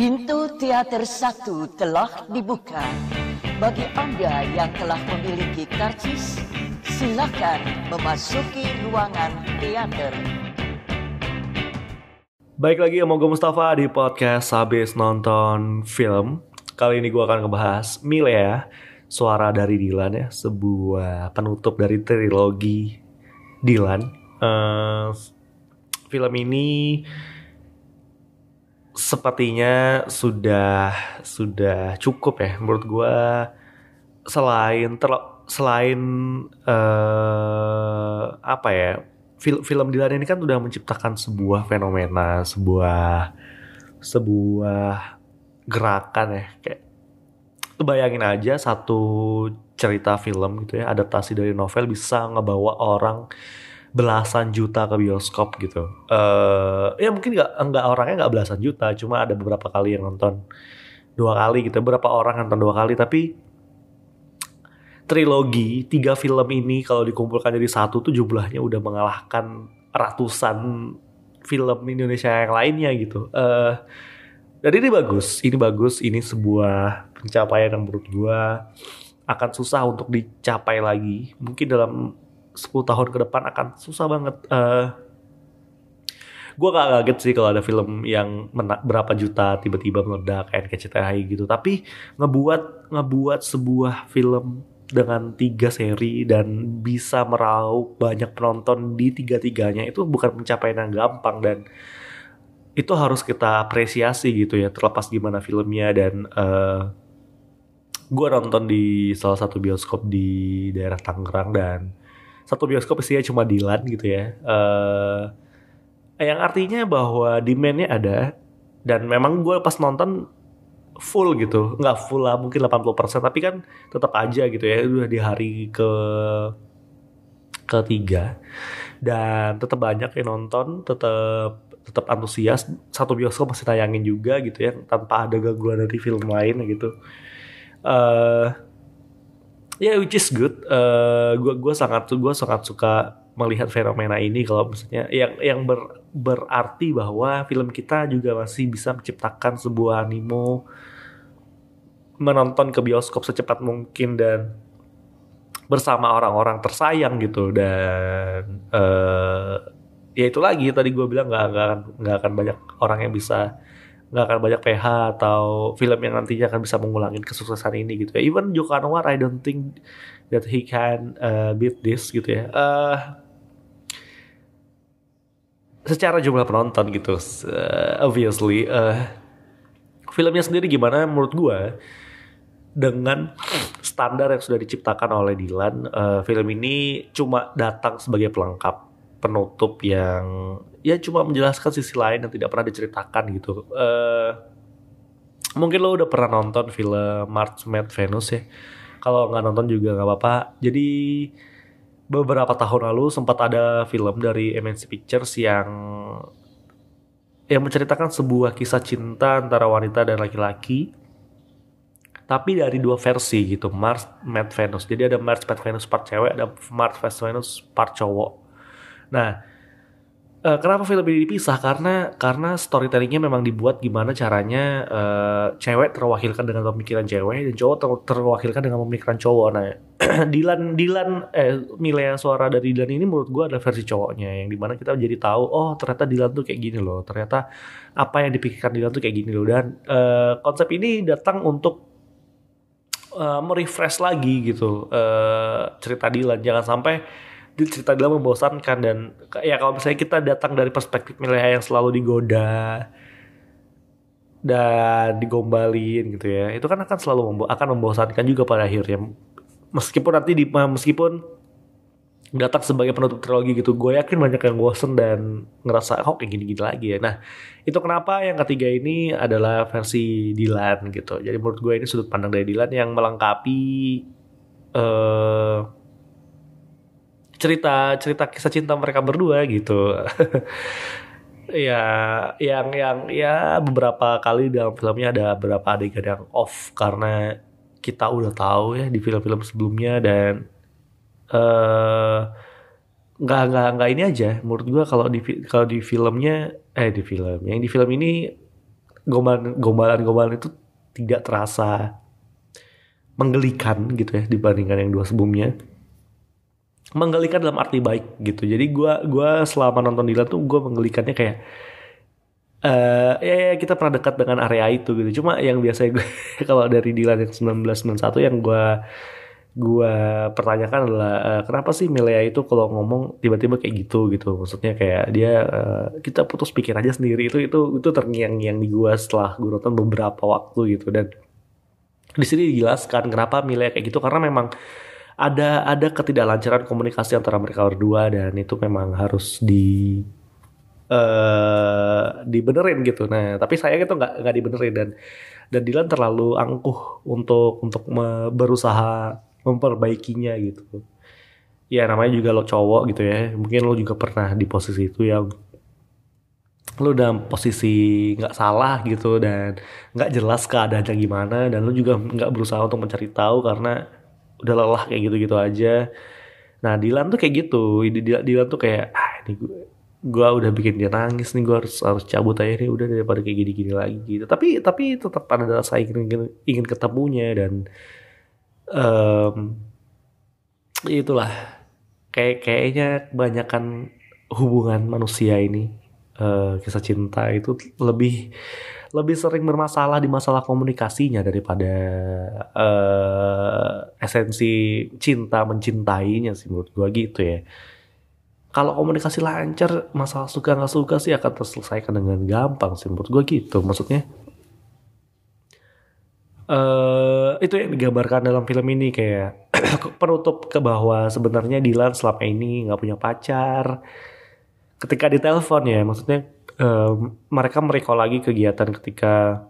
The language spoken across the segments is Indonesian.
Pintu teater satu telah dibuka. Bagi Anda yang telah memiliki karcis, silakan memasuki ruangan teater. Baik lagi sama gue Mustafa di podcast habis nonton film. Kali ini gue akan ngebahas Milea, suara dari Dilan ya, sebuah penutup dari trilogi Dilan. Eh, film ini sepertinya sudah sudah cukup ya menurut gue selain ter, selain eh, apa ya film film Dilan ini kan udah menciptakan sebuah fenomena sebuah sebuah gerakan ya. Kayak bayangin aja satu cerita film gitu ya adaptasi dari novel bisa ngebawa orang belasan juta ke bioskop gitu. eh ya mungkin nggak nggak orangnya nggak belasan juta, cuma ada beberapa kali yang nonton dua kali gitu, beberapa orang nonton dua kali, tapi trilogi tiga film ini kalau dikumpulkan jadi satu tuh jumlahnya udah mengalahkan ratusan film Indonesia yang lainnya gitu. eh dan ini bagus, ini bagus, ini sebuah pencapaian yang menurut gua akan susah untuk dicapai lagi. Mungkin dalam 10 tahun ke depan akan susah banget. eh gue gak kaget sih kalau ada film yang berapa juta tiba-tiba meledak kayak NKCTHI gitu. Tapi ngebuat ngebuat sebuah film dengan tiga seri dan bisa meraup banyak penonton di tiga-tiganya itu bukan pencapaian yang gampang dan itu harus kita apresiasi gitu ya terlepas gimana filmnya dan eh gue nonton di salah satu bioskop di daerah Tangerang dan satu bioskop isinya cuma Dilan gitu ya. eh yang artinya bahwa demandnya ada dan memang gue pas nonton full gitu, nggak full lah mungkin 80% tapi kan tetap aja gitu ya udah di hari ke ketiga dan tetap banyak yang nonton, tetap tetap antusias satu bioskop masih tayangin juga gitu ya tanpa ada gangguan dari film lain gitu. eh ya which is good. Eh gue sangat gue sangat suka melihat fenomena ini kalau misalnya yang yang ber, berarti bahwa film kita juga masih bisa menciptakan sebuah animo menonton ke bioskop secepat mungkin dan bersama orang-orang tersayang gitu. Dan eh ya itu lagi tadi gue bilang nggak nggak akan nggak akan banyak orang yang bisa nggak akan banyak PH atau film yang nantinya akan bisa mengulangi kesuksesan ini gitu ya. Even Joko Anwar, I don't think that he can uh, beat this gitu ya. Eh secara jumlah penonton gitu, uh, obviously. eh filmnya sendiri gimana menurut gue dengan standar yang sudah diciptakan oleh Dilan, eh, film ini cuma datang sebagai pelengkap penutup yang ya cuma menjelaskan sisi lain yang tidak pernah diceritakan gitu. Eh mungkin lo udah pernah nonton film March Mad Venus ya. Kalau nggak nonton juga nggak apa-apa. Jadi beberapa tahun lalu sempat ada film dari MNC Pictures yang yang menceritakan sebuah kisah cinta antara wanita dan laki-laki tapi dari dua versi gitu Mars Mad Venus jadi ada Mars Mad Venus part cewek ada Mars Mad Venus part cowok nah eh, kenapa film ini dipisah? Karena karena storytellingnya memang dibuat gimana caranya eh, cewek terwakilkan dengan pemikiran cewek dan cowok ter- terwakilkan dengan pemikiran cowok. Nah Dilan Dilan eh Milea suara dari Dilan ini menurut gue adalah versi cowoknya yang di mana kita jadi tahu oh ternyata Dilan tuh kayak gini loh. Ternyata apa yang dipikirkan Dilan tuh kayak gini loh. Dan eh, konsep ini datang untuk eh, merefresh lagi gitu. Eh, cerita Dilan jangan sampai cerita Dilan membosankan dan ya kalau misalnya kita datang dari perspektif Milea yang selalu digoda dan digombalin gitu ya itu kan akan selalu membo akan membosankan juga pada akhirnya. Meskipun nanti di meskipun datang sebagai penutup trilogi gitu gue yakin banyak yang bosen dan ngerasa kok kayak gini-gini lagi ya? Nah itu kenapa yang ketiga ini adalah versi Dilan gitu. Jadi menurut gue ini sudut pandang dari Dilan yang melengkapi eh cerita cerita kisah cinta mereka berdua gitu. Ya yang yang ya beberapa kali dalam filmnya ada beberapa adegan yang off karena kita udah tahu ya di film-film sebelumnya dan eh nggak nggak nggak ini aja. Menurut gua kalau di kalau di filmnya eh di film yang di film ini gombalan gombalan gombalan itu tidak terasa menggelikan gitu ya dibandingkan yang dua sebelumnya menggelikan dalam arti baik gitu. Jadi gue gua selama nonton Dilan tuh gue menggelikannya kayak uh, ya, ya kita pernah dekat dengan area itu gitu. Cuma yang biasa gue kalau dari Dilan yang 1991 yang gue gue pertanyakan adalah uh, kenapa sih Milea itu kalau ngomong tiba-tiba kayak gitu gitu? Maksudnya kayak dia uh, kita putus pikir aja sendiri. Itu itu itu terngiang-ngiang di gue setelah gue nonton beberapa waktu gitu. Dan di sini dijelaskan kenapa Milea kayak gitu. Karena memang ada ada ketidaklancaran komunikasi antara mereka berdua dan itu memang harus di uh, dibenerin gitu. Nah, tapi saya itu nggak nggak dibenerin dan dan Dylan terlalu angkuh untuk untuk me, berusaha memperbaikinya gitu ya namanya juga lo cowok gitu ya mungkin lo juga pernah di posisi itu yang lo dalam posisi nggak salah gitu dan nggak jelas keadaannya gimana dan lo juga nggak berusaha untuk mencari tahu karena udah lelah kayak gitu-gitu aja. Nah Dilan tuh kayak gitu. Dilan tuh kayak ah ini gue udah bikin dia nangis nih gue harus harus cabut aja nih udah daripada kayak gini-gini lagi gitu. Tapi tapi tetap ada rasa ingin ingin, ingin ketemunya dan um, itulah. Kayak kayaknya kebanyakan hubungan manusia ini uh, kisah cinta itu lebih lebih sering bermasalah di masalah komunikasinya daripada uh, esensi cinta mencintainya sih menurut gua gitu ya kalau komunikasi lancar masalah suka nggak suka sih akan terselesaikan dengan gampang sih menurut gua gitu maksudnya uh, itu yang digambarkan dalam film ini kayak penutup ke bahwa sebenarnya Dilan selama ini nggak punya pacar. Ketika ditelepon ya, maksudnya uh, mereka merecall lagi kegiatan ketika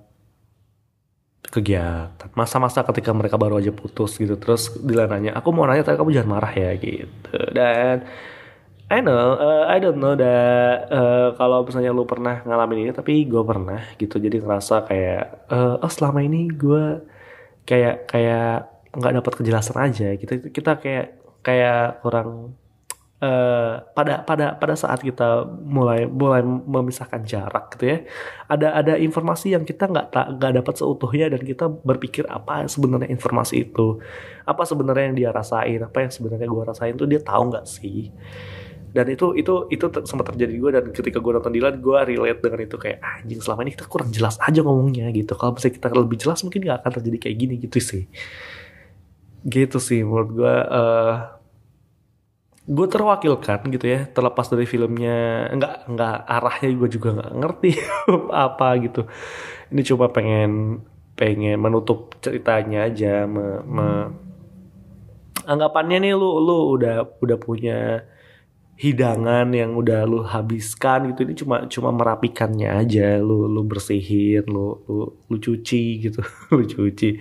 kegiatan masa-masa ketika mereka baru aja putus gitu terus Dilan nanya aku mau nanya tapi kamu jangan marah ya gitu dan I know, uh, I don't know that uh, kalau misalnya lu pernah ngalamin ini, tapi gue pernah gitu. Jadi ngerasa kayak, uh, oh selama ini gue kayak kayak nggak dapat kejelasan aja. Kita kita kayak kayak kurang uh, pada pada pada saat kita mulai mulai memisahkan jarak gitu ya. Ada ada informasi yang kita nggak tak nggak dapat seutuhnya dan kita berpikir apa sebenarnya informasi itu, apa sebenarnya yang dia rasain, apa yang sebenarnya gue rasain tuh dia tahu nggak sih? dan itu itu itu sempat terjadi gue dan ketika gue nonton Dilan gue relate dengan itu kayak anjing selama ini kita kurang jelas aja ngomongnya gitu kalau misalnya kita lebih jelas mungkin gak akan terjadi kayak gini gitu sih gitu sih menurut gue uh, gue terwakilkan gitu ya terlepas dari filmnya. Nggak nggak arahnya gue juga nggak ngerti apa gitu. Ini cuma pengen pengen menutup ceritanya aja me, me, anggapannya nih lu lu udah udah punya hidangan yang udah lu habiskan gitu. Ini cuma cuma merapikannya aja. Lu lu bersihin lu lu lu cuci gitu lu cuci.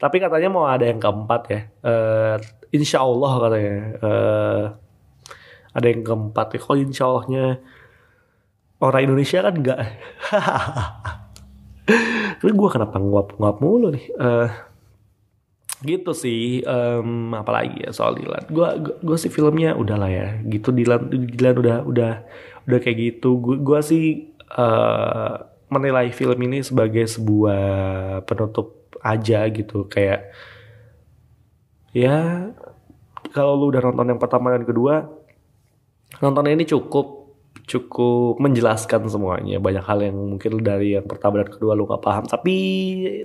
Tapi katanya mau ada yang keempat ya. Uh, insya Allah katanya. Uh, ada yang keempat ya. Kalau insya Allahnya orang Indonesia kan enggak? Tapi gue kenapa nguap-nguap mulu nih? Uh, gitu sih. Um, apalagi ya soal Dilan? Gue gue sih filmnya udah lah ya. Gitu Dilan Dilan udah udah udah kayak gitu. Gue gue sih uh, menilai film ini sebagai sebuah penutup aja gitu. Kayak ya kalau lu udah nonton yang pertama dan kedua nonton ini cukup cukup menjelaskan semuanya. Banyak hal yang mungkin dari yang pertama dan kedua lu gak paham. Tapi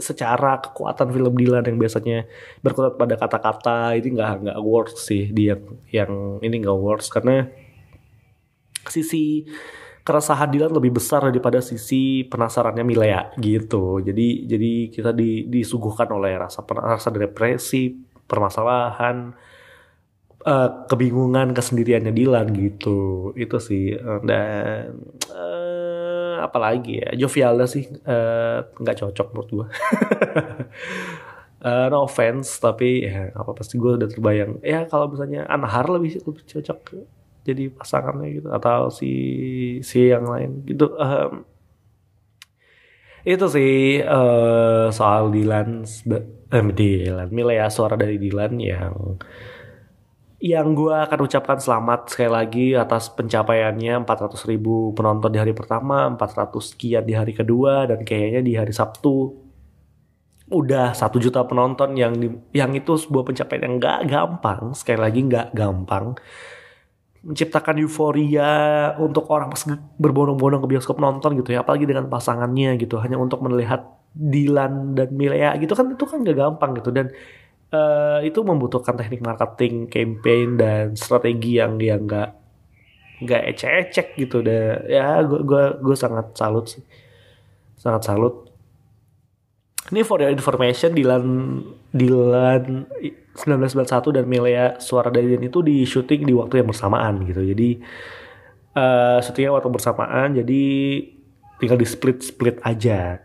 secara kekuatan film Dylan yang biasanya berkutat pada kata-kata ini nggak nggak works sih. Di yang yang ini nggak works karena sisi keresahan Dylan lebih besar daripada sisi penasarannya Milea gitu. Jadi jadi kita di, disuguhkan oleh rasa rasa depresi permasalahan uh, kebingungan kesendiriannya Dilan gitu. Itu sih. Dan uh, apalagi ya Jovialda sih nggak uh, cocok menurut gue uh, no offense tapi ya apa pasti gue udah terbayang. Ya kalau misalnya Anhar lebih lebih cocok jadi pasangannya gitu atau si si yang lain gitu. Um, itu sih uh, soal Dilan eh, Dilan Milea suara dari Dilan yang yang gue akan ucapkan selamat sekali lagi atas pencapaiannya 400 ribu penonton di hari pertama, 400 sekian di hari kedua, dan kayaknya di hari Sabtu udah satu juta penonton yang di, yang itu sebuah pencapaian yang gak gampang, sekali lagi gak gampang. Menciptakan euforia untuk orang berbondong-bondong ke bioskop nonton gitu ya apalagi dengan pasangannya gitu hanya untuk melihat Dilan dan Milea gitu kan itu kan gak gampang gitu dan uh, itu membutuhkan teknik marketing, campaign dan strategi yang yang nggak nggak ecek-ecek gitu deh. Ya, gue gue gue sangat salut sih, sangat salut. Ini for your information, Dilan Dilan 1991 dan Milea Suara Dadian itu di syuting di waktu yang bersamaan gitu. Jadi uh, syutingnya waktu bersamaan, jadi tinggal di split split aja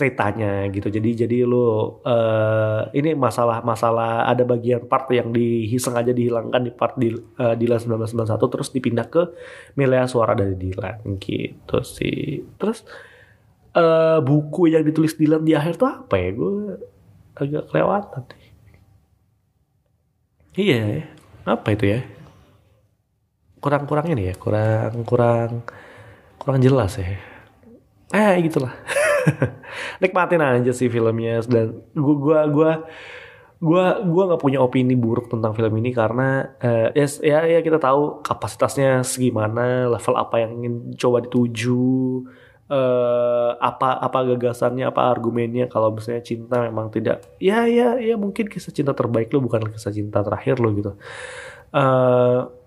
ceritanya gitu. Jadi jadi lu uh, ini masalah masalah ada bagian part yang dihiseng aja dihilangkan di part di uh, Dilan 1991 terus dipindah ke Milea Suara dari Dilan gitu sih. Terus uh, buku yang ditulis Dilan di akhir tuh apa ya? Gue agak kelewatan. Iya, apa itu ya? Kurang-kurang ini ya, kurang kurang kurang jelas ya. Eh gitulah. nikmatin aja sih filmnya. Dan gua gua gua gua gua nggak punya opini buruk tentang film ini karena uh, ya ya ya kita tahu kapasitasnya segimana level apa yang ingin coba dituju uh, apa apa gagasannya apa argumennya. Kalau misalnya cinta memang tidak ya ya ya mungkin kisah cinta terbaik lo bukan kisah cinta terakhir lo gitu. Uh,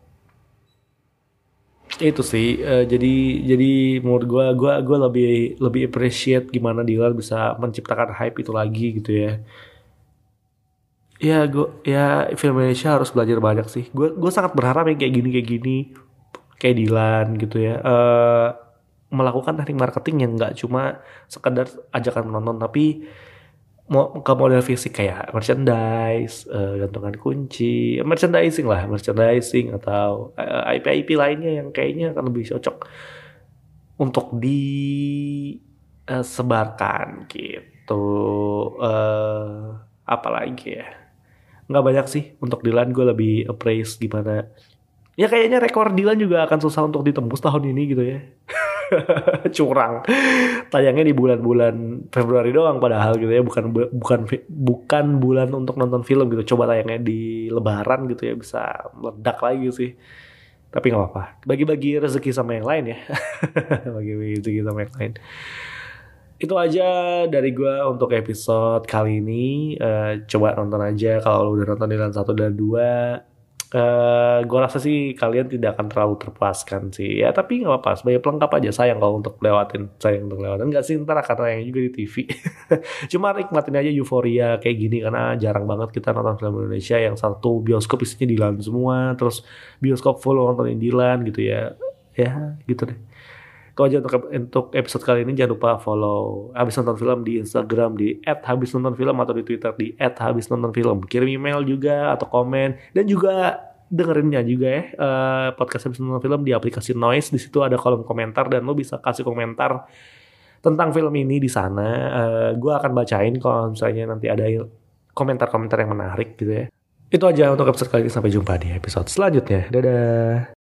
itu sih. Uh, jadi jadi menurut gue gue gue lebih lebih appreciate gimana Dilan bisa menciptakan hype itu lagi gitu ya. Ya gue ya film Indonesia harus belajar banyak sih. Gue gue sangat berharap yang kayak gini kayak gini kayak Dilan gitu ya. Uh, melakukan teknik marketing yang nggak cuma sekedar ajakan menonton tapi ke model fisik kayak merchandise, uh, gantungan kunci, merchandising lah, merchandising atau uh, eh, IP IP lainnya yang kayaknya akan lebih cocok untuk disebarkan uh, gitu. Uh, apalagi ya, nggak banyak sih untuk Dilan gue lebih appraise gimana. Ya kayaknya rekor Dilan juga akan susah untuk ditembus tahun ini gitu ya. curang. Tayangnya di bulan-bulan Februari doang padahal gitu ya bukan bukan bukan bulan untuk nonton film gitu. Coba tayangnya di Lebaran gitu ya bisa meledak lagi sih. Tapi nggak apa-apa. Bagi-bagi rezeki sama yang lain ya. Bagi-bagi rezeki sama yang lain. Itu aja dari gue untuk episode kali ini. Uh, coba nonton aja kalau udah nonton di satu dan dua uh, eh, gue rasa sih kalian tidak akan terlalu terpuaskan sih. Ya tapi nggak apa-apa. Sebagai pelengkap aja sayang kalau untuk lewatin sayang untuk lewatin. Nggak sih ntar akan yang juga di TV cuma nikmatin aja euforia kayak gini karena jarang banget kita nonton film Indonesia yang satu bioskop isinya Dilan semua terus bioskop full nontonin Dilan gitu ya. Ya gitu deh kalau aja untuk, untuk episode kali ini jangan lupa follow Habis Nonton Film di Instagram di @habisnontonfilm atau di Twitter di @habisnontonfilm. Kirim email juga atau komen dan juga dengerinnya juga ya uh, podcast Habis Nonton Film di aplikasi Noise. Di situ ada kolom komentar dan lo bisa kasih komentar tentang film ini di sana. Eh, gue akan bacain kalau misalnya nanti ada komentar-komentar yang menarik gitu ya. Itu aja untuk episode kali ini. Sampai jumpa di episode selanjutnya. Dadah.